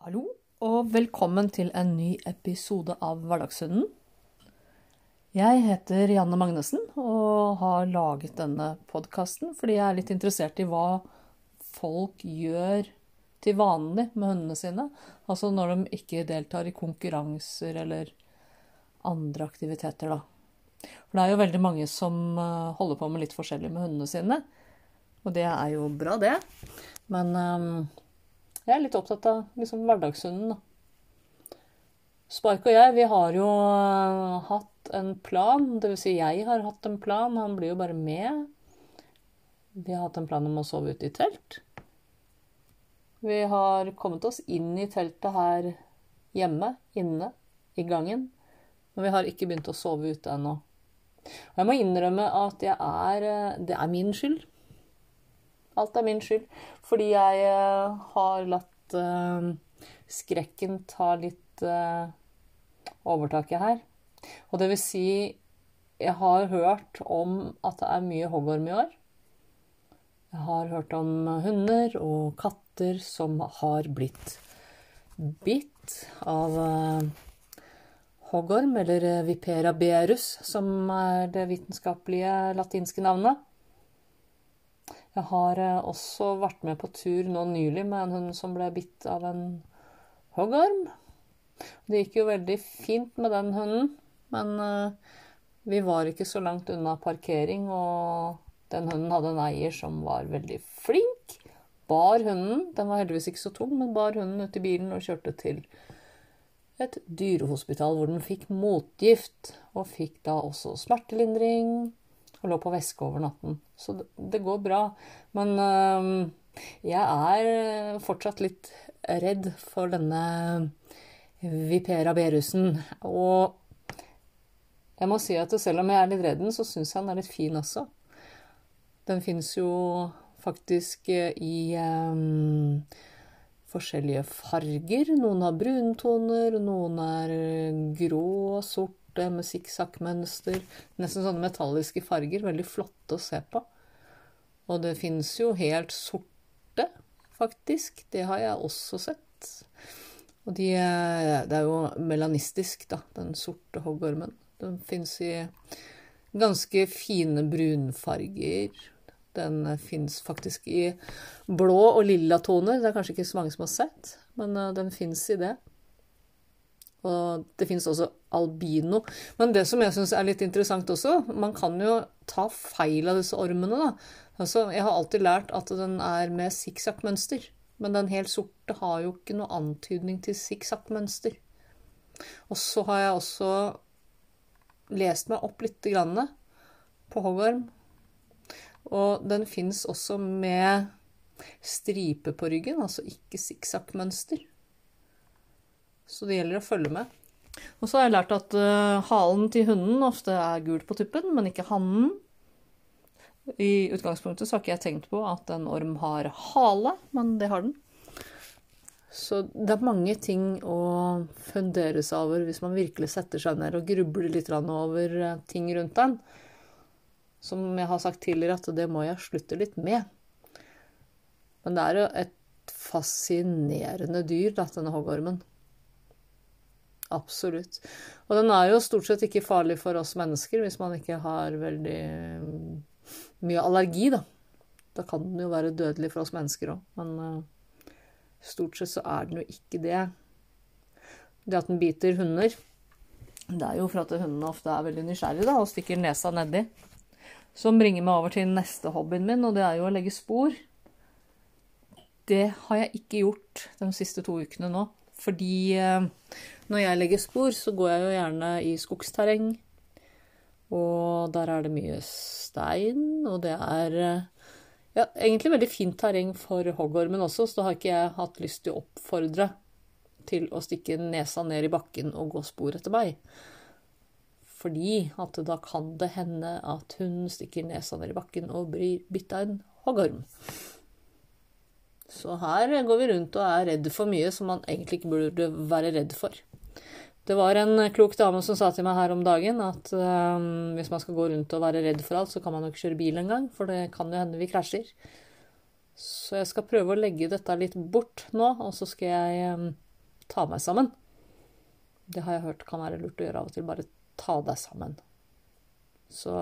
Hallo, og velkommen til en ny episode av Hverdagshunden. Jeg heter Janne Magnussen og har laget denne podkasten fordi jeg er litt interessert i hva folk gjør til vanlig med hundene sine. Altså når de ikke deltar i konkurranser eller andre aktiviteter, da. For det er jo veldig mange som eh, holder på med litt forskjellig med hundene sine. Og det er jo bra, det. Men um, jeg er litt opptatt av liksom hverdagshunden, da. Spark og jeg, vi har jo uh, hatt en plan. Vil si, jeg har hatt en plan. Han blir jo bare med. Vi har hatt en plan om å sove ute i telt. Vi har kommet oss inn i teltet her hjemme, inne, i gangen. Men vi har ikke begynt å sove ute ennå. Og jeg må innrømme at er uh, Det er min skyld. Alt er min skyld. Fordi jeg uh, har latt uh, skrekken ta litt uh, overtaket her. Og det vil si Jeg har hørt om at det er mye hoggorm i år. Jeg har hørt om hunder og katter som har blitt bitt av hoggorm, eller vipera berus, som er det vitenskapelige latinske navnet. Jeg har også vært med på tur nå nylig med en hund som ble bitt av en hoggorm. Det gikk jo veldig fint med den hunden, men vi var ikke så langt unna parkering, og den hunden hadde en eier som var veldig flink. Bar hunden, den var heldigvis ikke så tung, men bar hunden ut i bilen og kjørte til et dyrehospital hvor den fikk motgift, og fikk da også smertelindring og lå på væske over natten. Så det, går bra. Men øh, jeg er fortsatt litt redd for denne Vipera berusen. Og jeg må si at selv om jeg er litt redd den, så syns jeg den er litt fin også. Den fins jo faktisk i um, forskjellige farger. Noen har bruntoner, noen er grå, sorte med sikksakkmønster. Nesten sånne metalliske farger. Veldig flotte å se på. Og det fins jo helt sorte, faktisk. Det har jeg også sett. Og de, det er jo melanistisk, da, den sorte hoggormen. Den fins i ganske fine brunfarger. Den fins faktisk i blå og lilla toner. Det er kanskje ikke så mange som har sett, men den fins i det. Og det fins også albino. Men det som jeg syns er litt interessant også, man kan jo ta feil av disse ormene, da. Altså, jeg har alltid lært at den er med sikksakkmønster. Men den helt sorte har jo ikke noe antydning til sikksakkmønster. Og så har jeg også lest meg opp litt grann på hoggorm. Og den fins også med stripe på ryggen, altså ikke sikksakkmønster. Så det gjelder å følge med. Og så har jeg lært at uh, halen til hunden ofte er gul på tuppen, men ikke hannen. I utgangspunktet så har ikke jeg tenkt på at en orm har hale, men det har den. Så det er mange ting å fundere seg over hvis man virkelig setter seg ned og grubler litt over ting rundt den. Som jeg har sagt tidligere, at det må jeg slutte litt med. Men det er jo et fascinerende dyr, denne hoggormen. Absolutt. Og den er jo stort sett ikke farlig for oss mennesker hvis man ikke har veldig mye allergi, da. Da kan den jo være dødelig for oss mennesker òg, men uh, stort sett så er den jo ikke det. Det at den biter hunder, det er jo for at hundene ofte er veldig nysgjerrige da, og stikker nesa nedi. Som bringer meg over til neste hobbyen min, og det er jo å legge spor. Det har jeg ikke gjort de siste to ukene nå. Fordi uh, når jeg legger spor, så går jeg jo gjerne i skogsterreng. Og der er det mye stein, og det er ja, egentlig veldig fint terreng for hoggormen også, så da har ikke jeg hatt lyst til å oppfordre til å stikke nesa ned i bakken og gå spor etter meg. Fordi at da kan det hende at hun stikker nesa ned i bakken og blir bitt av en hoggorm. Så her går vi rundt og er redd for mye som man egentlig ikke burde være redd for. Det var en klok dame som sa til meg her om dagen at um, hvis man skal gå rundt og være redd for alt, så kan man jo ikke kjøre bil engang, for det kan jo hende vi krasjer. Så jeg skal prøve å legge dette litt bort nå, og så skal jeg um, ta meg sammen. Det har jeg hørt kan være lurt å gjøre av og til. Bare ta deg sammen. Så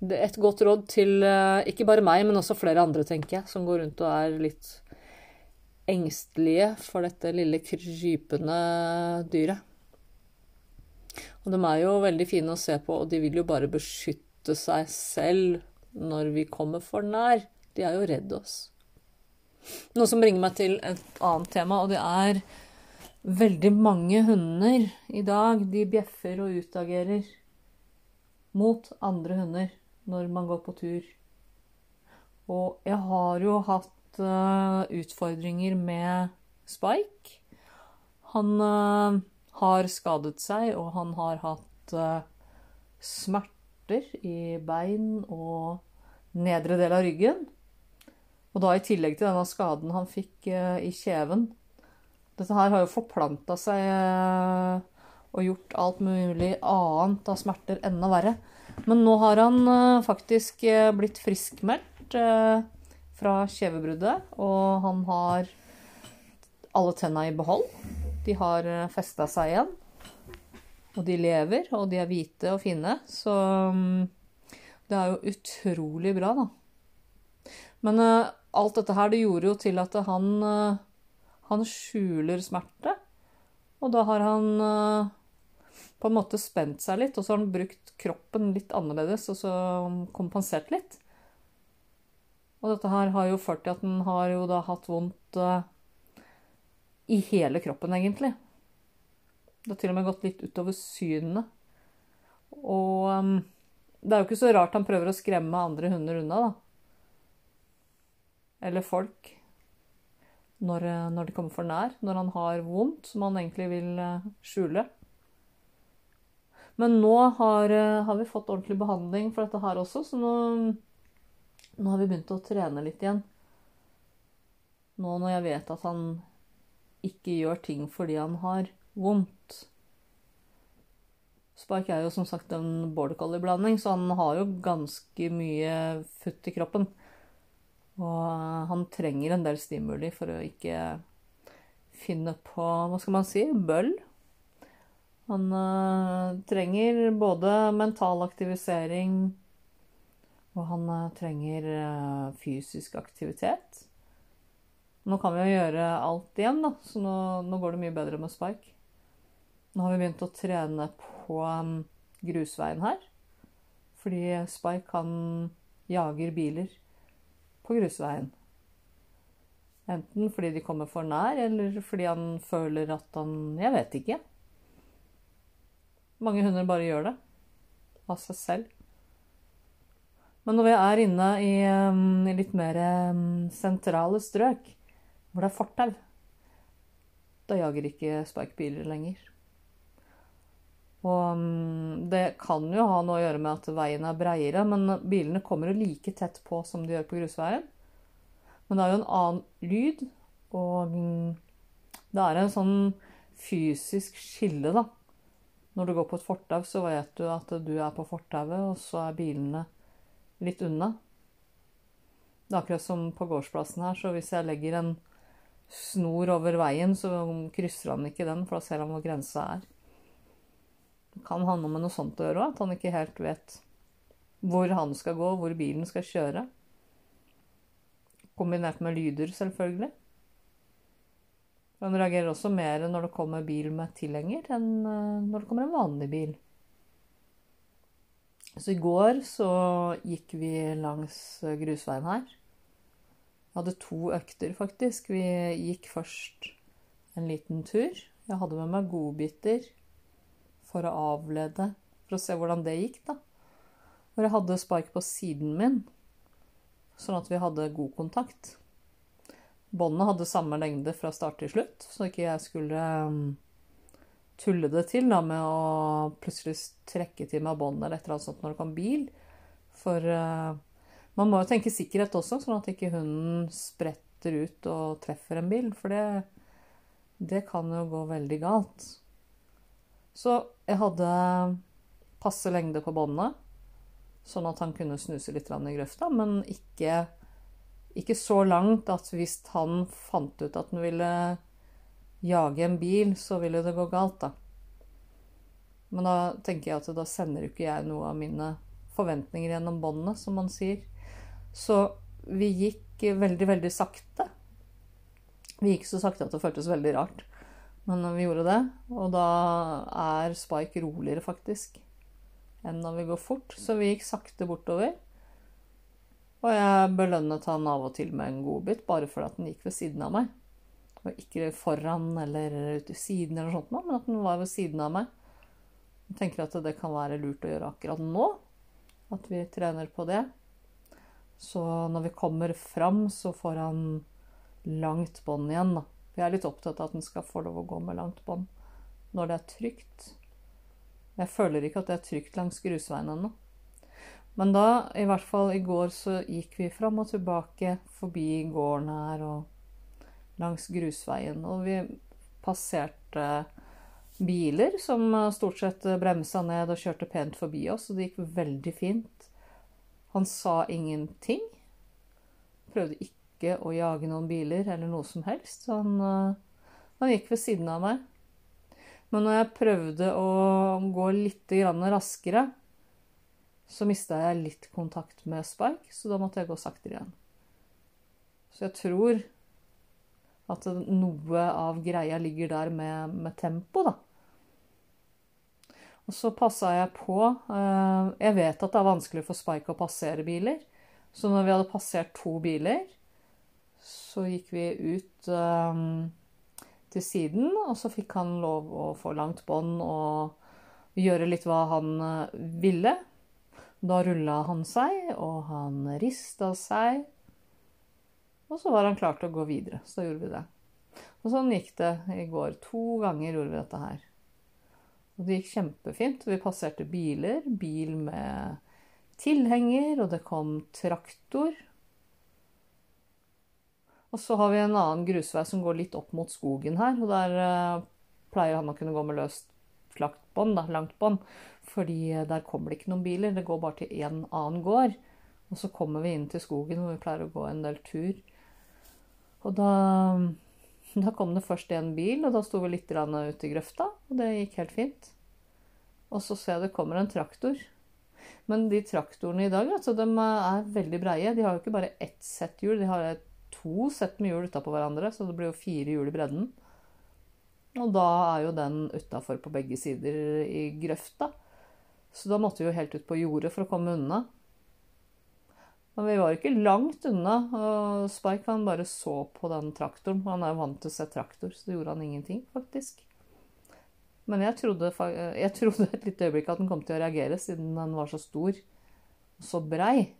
det er et godt råd til uh, ikke bare meg, men også flere andre, tenker jeg, som går rundt og er litt engstelige for dette lille krypende dyret. Og de er jo veldig fine å se på, og de vil jo bare beskytte seg selv når vi kommer for nær. De er jo redd oss. Noe som bringer meg til et annet tema, og det er veldig mange hunder i dag. De bjeffer og utagerer mot andre hunder når man går på tur. Og jeg har jo hatt uh, utfordringer med Spike. Han uh, har skadet seg, og han har hatt uh, smerter i bein og nedre del av ryggen. Og da i tillegg til denne skaden han fikk i kjeven. Dette her har jo forplanta seg og gjort alt mulig annet av smerter enda verre. Men nå har han faktisk blitt friskmeldt fra kjevebruddet, og han har alle tenna i behold. De har uh, festa seg igjen. Og de lever, og de er hvite og fine. Så um, det er jo utrolig bra, da. Men alt dette her, det gjorde jo til at han Han skjuler smerte. Og da har han på en måte spent seg litt, og så har han brukt kroppen litt annerledes og så kompensert litt. Og dette her har jo ført til at han har jo da hatt vondt uh, i hele kroppen, egentlig. Det har til og med gått litt utover synet. Og um, det er jo ikke så rart han prøver å skremme andre hunder unna, da. Eller folk. Når, eh, når de kommer for nær. Når han har vondt, som han egentlig vil skjule. Men nå har, eh, har, vi fått ordentlig behandling for dette her også, så nå, nå, har vi begynt å trene litt igjen. Nå når jeg vet at han ikke gjør ting fordi han har vondt. Spark er jo som sagt en border collie-blanding, så han har jo ganske mye futt i kroppen. Og eh, han trenger en del stimuli for å ikke finne på, hva skal man si, bøll. Han uh, trenger både mental aktivisering og han uh, trenger uh, fysisk aktivitet. Nå kan vi jo gjøre alt igjen, da, så nå, nå, går det mye bedre med Spike. Nå har vi begynt å trene på um, grusveien her. Fordi Spike han jager biler på grusveien. Enten fordi de kommer for nær, eller fordi han føler at han Jeg vet ikke. Mange hunder bare gjør det av seg selv. Men når vi er inne i, i litt mer um, sentrale strøk, hvor det er fortau, da jager ikke Spike-biler lenger. Og um, det kan jo ha noe å gjøre med at veien er breiere, men bilene kommer jo like tett på som de gjør på grusveien. Men det er jo en annen lyd, og det er en sånn fysisk skille, da når du går på et fortau, så vet du at du er på fortauet, og så er bilene litt unna. Det er akkurat som på gårdsplassen her, så hvis jeg legger en snor over veien, så krysser han ikke den, for da ser han hvor grensa er. Det kan handle om noe sånt å gjøre òg, at han ikke helt vet hvor han skal gå, hvor bilen skal kjøre. Kombinert med lyder, selvfølgelig. Han reagerer også mer når det kommer bil med tilhenger, enn eh, når det kommer en vanlig bil. Så i går så gikk vi langs grusveien her. Vi hadde to økter, faktisk. Vi gikk først en liten tur. Jeg hadde med meg godbiter for å avlede, for å se hvordan det gikk, da. Hvor jeg hadde spark på siden min, sånn at vi hadde god kontakt. Båndet hadde samme lengde fra start til slutt, så ikke jeg skulle tulle det til da, med å plutselig trekke til meg båndet eller et eller annet sånt når det kom bil. For uh, man må jo tenke sikkerhet også, sånn at ikke hunden spretter ut og treffer en bil. For det, det kan jo gå veldig galt. Så jeg hadde passe lengde på båndet, sånn at han kunne snuse litt i grøfta, men ikke ikke så langt at hvis han fant ut at han ville jage en bil, så vil jo det gå galt, da. Men da tenker jeg at da sender jo ikke jeg noe av mine forventninger gjennom båndene, som man sier. Så vi gikk veldig, veldig sakte. Vi gikk så sakte at det føltes veldig rart. Men vi gjorde det, og da er Spike roligere, faktisk, enn når vi går fort. Så vi gikk sakte bortover. Og jeg belønnet han av og til med en godbit, bare fordi den gikk ved siden av meg. Og ikke foran eller ut i siden, eller sånt, men at den var ved siden av meg. Jeg tenker at det kan være lurt å gjøre akkurat nå. At vi trener på det. Så når vi kommer fram, så får han langt bånd igjen. Jeg er litt opptatt av at den skal få lov å gå med langt bånd når det er trygt. Jeg føler ikke at det er trygt langs grusveien ennå. Men da, i hvert fall i går, så gikk vi fram og tilbake forbi gården her og langs grusveien. Og vi passerte biler som stort sett bremsa ned og kjørte pent forbi oss, og det gikk veldig fint. Han sa ingenting. Prøvde ikke å jage noen biler eller noe som helst. Så han, eh, han gikk ved siden av meg. Men når jeg prøvde å gå litt raskere, så mista jeg litt kontakt med Spike, så da måtte jeg gå saktere igjen. Så jeg tror at noe av greia ligger der med, med tempo, da. Og så passa jeg på eh, Jeg vet at det er vanskelig for Spike å passere biler. Så når vi hadde passert to biler, så gikk vi ut um, til siden, og så fikk han lov å få langt bånd og gjøre litt hva han uh, ville. Da rulla han seg, og han rista seg. Og så var han klar til å gå videre. Så gjorde vi det. Og sånn gikk det i går. To ganger gjorde vi dette her. Og det gikk kjempefint. Vi passerte biler. Bil med tilhenger, og det kom traktor. Og så har vi en annen grusvei som går litt opp mot skogen her. Og der uh, pleier han å kunne gå med løst flakt bånd, langt bånd. Fordi uh, der kommer det ikke noen biler. Det går bare til én annen gård. Og så kommer vi inn til skogen hvor vi pleier å gå en del tur. Og da, da kom det først en bil, og da sto vi litt ute i grøfta. Og det gikk helt fint. Og så ser jeg det kommer en traktor. Men de traktorene i dag altså, de er veldig breie. De har jo ikke bare ett sett hjul, de har to sett med hjul utapå hverandre, så det blir jo fire hjul i bredden. Og da er jo den utafor på begge sider i grøfta. Så da måtte vi jo helt ut på jordet for å komme unna. Men vi var ikke langt unna, og Spike han bare så på den traktoren. Han er vant til å se traktor, så det gjorde han ingenting, faktisk. Men jeg trodde, jeg trodde et lite øyeblikk at den kom til å reagere, siden den var så stor og så brei.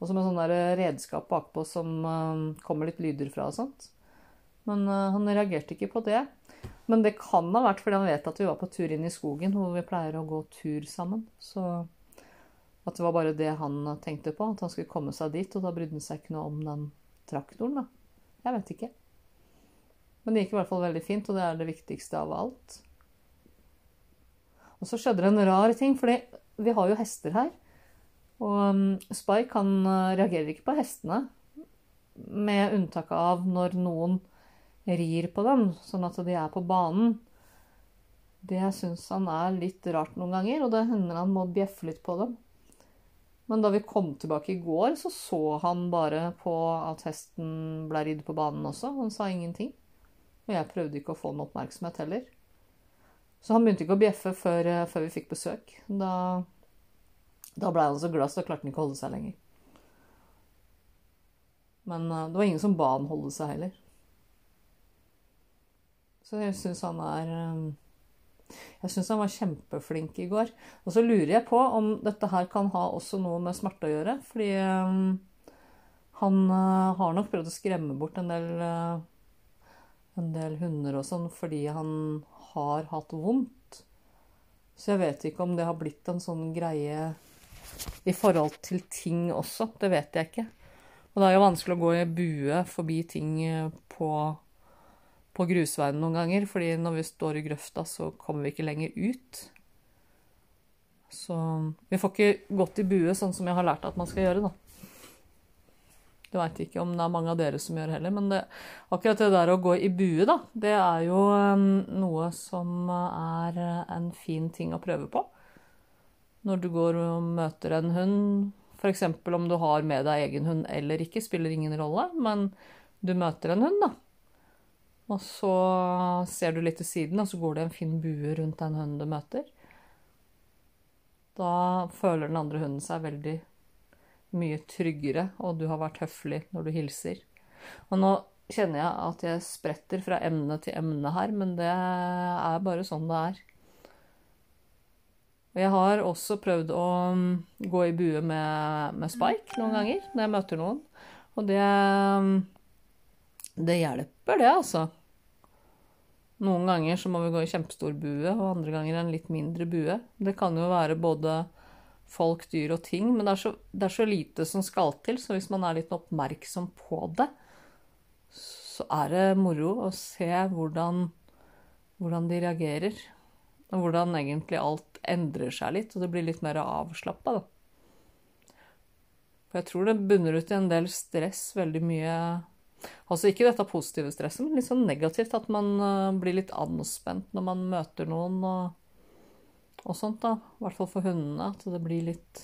Og så et der redskap bakpå som uh, kommer litt lyder fra og sånt. Men uh, han reagerte ikke på det. Men det kan ha vært fordi han vet at vi var på tur inn i skogen, hvor vi pleier å gå tur sammen. Så at det var bare det han tenkte på, at han skulle komme seg dit. Og da brydde han seg ikke noe om den traktoren, da. Jeg vet ikke. Men det gikk i hvert fall veldig fint, og det er det viktigste av alt. Og så skjedde det en rar ting, for vi har jo hester her. Og um, Spike han uh, reagerer ikke på hestene, med unntak av når noen rir på dem, sånn at de er på banen. Det syns han er litt rart noen ganger, og det hender han må bjeffe litt på dem. Men da vi kom tilbake i går, så så han bare på at hesten ble ridd på banen også. Han sa ingenting. Og jeg prøvde ikke å få noe oppmerksomhet heller. Så han begynte ikke å bjeffe før, uh, før vi fikk besøk. Da da ble han så glad, så klarte han ikke å holde seg lenger. Men uh, det var ingen som ba han holde seg heller. Så jeg syns han er um, Jeg syns han var kjempeflink i går. Og så lurer jeg på om dette her kan ha også noe med smerte å gjøre. Fordi um, han uh, har nok prøvd å skremme bort en del, uh, en del hunder og sånn fordi han har hatt vondt. Så jeg vet ikke om det har blitt en sånn greie i forhold til ting også. Det vet jeg ikke. Og det er jo vanskelig å gå i bue forbi ting eh, på, på grusveien noen ganger, fordi når vi står i grøfta, så kommer vi ikke lenger ut. Så vi får ikke gått i bue sånn som jeg har lært at man skal gjøre, da. Det veit ikke om det er mange av dere som gjør heller. Men det, akkurat det der å gå i bue, da, det er jo um, noe som er en fin ting å prøve på. Når du går og møter en hund, f.eks. om du har med deg egen hund eller ikke, spiller ingen rolle, men du møter en hund, da. Og så ser du litt til siden, og så går det en fin bue rundt den hunden du møter. Da føler den andre hunden seg veldig mye tryggere, og du har vært høflig når du hilser. Og nå kjenner jeg at jeg spretter fra emne til emne her, men det er bare sånn det er. Og jeg har også prøvd å mm, gå i bue med, med Spike noen ganger når jeg møter noen. Og det mm, Det hjelper, det, altså. Noen ganger så må vi gå i kjempestor bue, og andre ganger en litt mindre bue. Det kan jo være både folk, dyr og ting. Men det er, så, det er, så, lite som skal til, så hvis man er litt oppmerksom på det, så er det moro å se hvordan, hvordan de reagerer. Og hvordan egentlig alt endrer seg litt, og det blir litt mer avslappa, da. For jeg tror det bunner ut i en del stress, veldig mye Altså ikke dette positive stresset, men litt sånn negativt. At man uh, blir litt anspent når man møter noen. og og sånt, da. I hvert fall for hundene. At det blir litt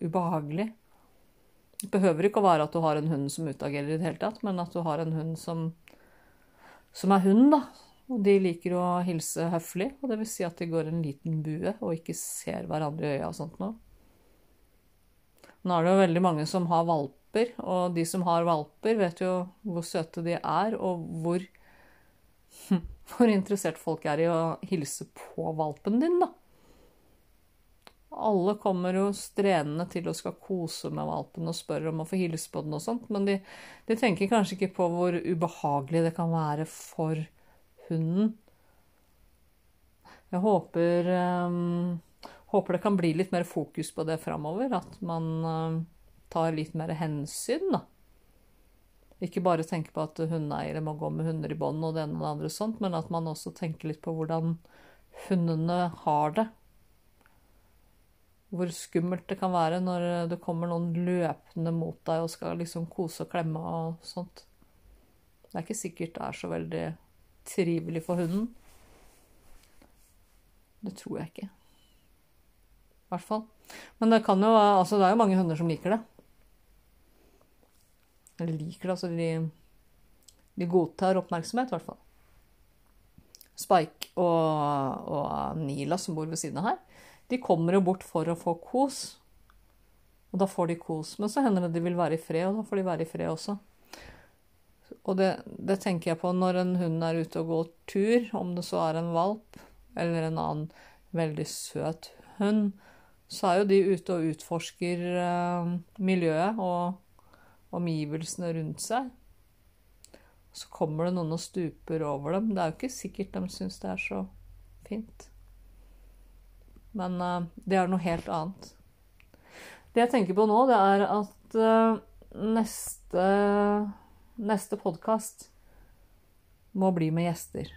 ubehagelig. Det behøver ikke å være at du har en hund som utagerer i det hele tatt, men at du har en hund som, som er hund, da. Og de liker å hilse høflig, og det vil si at de går en liten bue og ikke ser hverandre i øya og sånt noe. Nå er det jo veldig mange som har valper, og de som har valper, vet jo hvor søte de er, og hvor, hvor interessert folk er i å hilse på valpen din, da. Alle kommer jo strenende til å skal kose med valpen og spør om å få hilse på den og sånt, men de, de, tenker kanskje ikke på hvor ubehagelig det kan være for hunden. Jeg håper, um, håper det kan bli litt mer fokus på det framover, at man um, tar litt mer hensyn, da. Ikke bare tenke på at hundeeiere må gå med hunder i bånd og det ene og det andre sånt, men at man også tenker litt på hvordan hundene har det hvor skummelt det kan være når det kommer noen løpende mot deg og skal liksom kose og klemme og sånt. Det er ikke sikkert det er så veldig trivelig for hunden. Det tror jeg ikke. I hvert fall. Men det jo Altså, det er jo mange hunder som liker det. Eller liker det, altså de, de godtar oppmerksomhet, i hvert fall. Spike og, og Nila, som bor ved siden av her, de kommer jo bort for å få kos. Og da får de kos. Men så hender det de vil være i fred, og da får de være i fred også. Og det, det, tenker jeg på når en hund er ute og går tur, om det så er en valp eller en annen veldig søt hund, så er jo de ute og utforsker uh, miljøet og omgivelsene rundt seg. Så kommer det noen og stuper over dem. Det er jo ikke sikkert de syns det er så fint. Men uh, det er noe helt annet. Det jeg tenker på nå, det er at uh, neste, neste podkast må bli med gjester.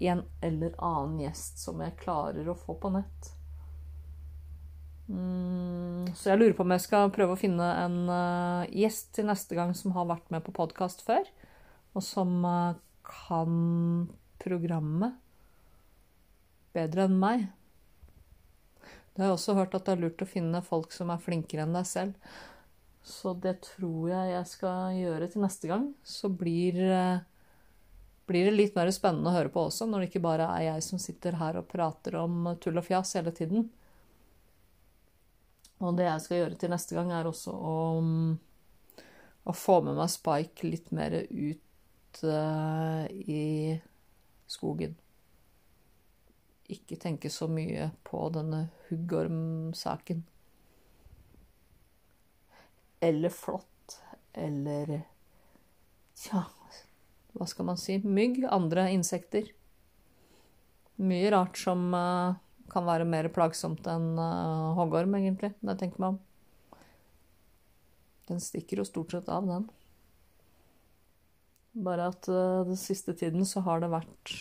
En eller annen gjest som jeg klarer å få på nett. Mm, så jeg lurer på om jeg skal prøve å finne en uh, gjest til neste gang som har vært med på podkast før, og som uh, kan programmet bedre enn meg. Det har jeg også hørt at det er lurt å finne folk som er flinkere enn deg selv. Så det tror jeg jeg skal gjøre til neste gang. Så blir, uh, blir det litt mer spennende å høre på også, når det ikke bare er jeg som sitter her og prater om tull og fjas hele tiden. Og det jeg skal gjøre til neste gang, er også å, å få med meg Spike litt mer ut uh, i skogen ikke tenke så mye på denne huggormsaken. Eller flått. Eller Tja, hva skal man si? Mygg. Andre insekter. Mye rart som uh, kan være mer plagsomt enn uh, hoggorm, egentlig, når jeg tenker meg om. Den stikker jo stort sett av, den. Bare at uh, den siste tiden så har det vært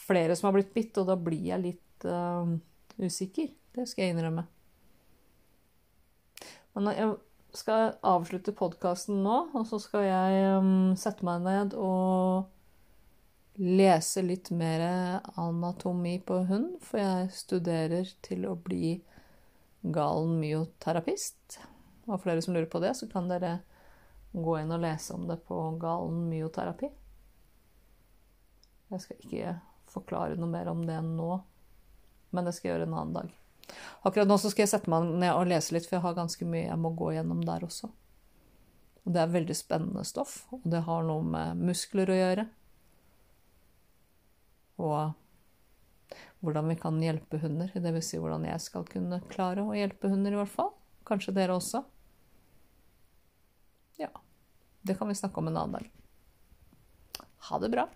flere som har blitt bitt, og da blir jeg litt uh, usikker. Det skal jeg innrømme. Men jeg, skal avslutte podkasten nå, og så skal jeg um, sette meg ned og lese litt mer anatomi på hund, for jeg studerer til å bli galen myoterapist. Og for dere som lurer på det, så kan dere gå inn og lese om det på Galen myoterapi. Jeg skal ikke forklare noe mer om det nå, men det skal jeg gjøre en annen dag. Akkurat nå skal jeg sette meg ned og lese litt, for jeg har ganske mye jeg må gå gjennom der også. Og det er veldig spennende stoff, og det har noe med muskler å gjøre. Og hvordan vi kan hjelpe hunder. Dvs. Si hvordan jeg skal kunne klare å hjelpe hunder, i hvert fall. Kanskje dere også. Ja. Det kan vi snakke om en annen dag. Ha det bra.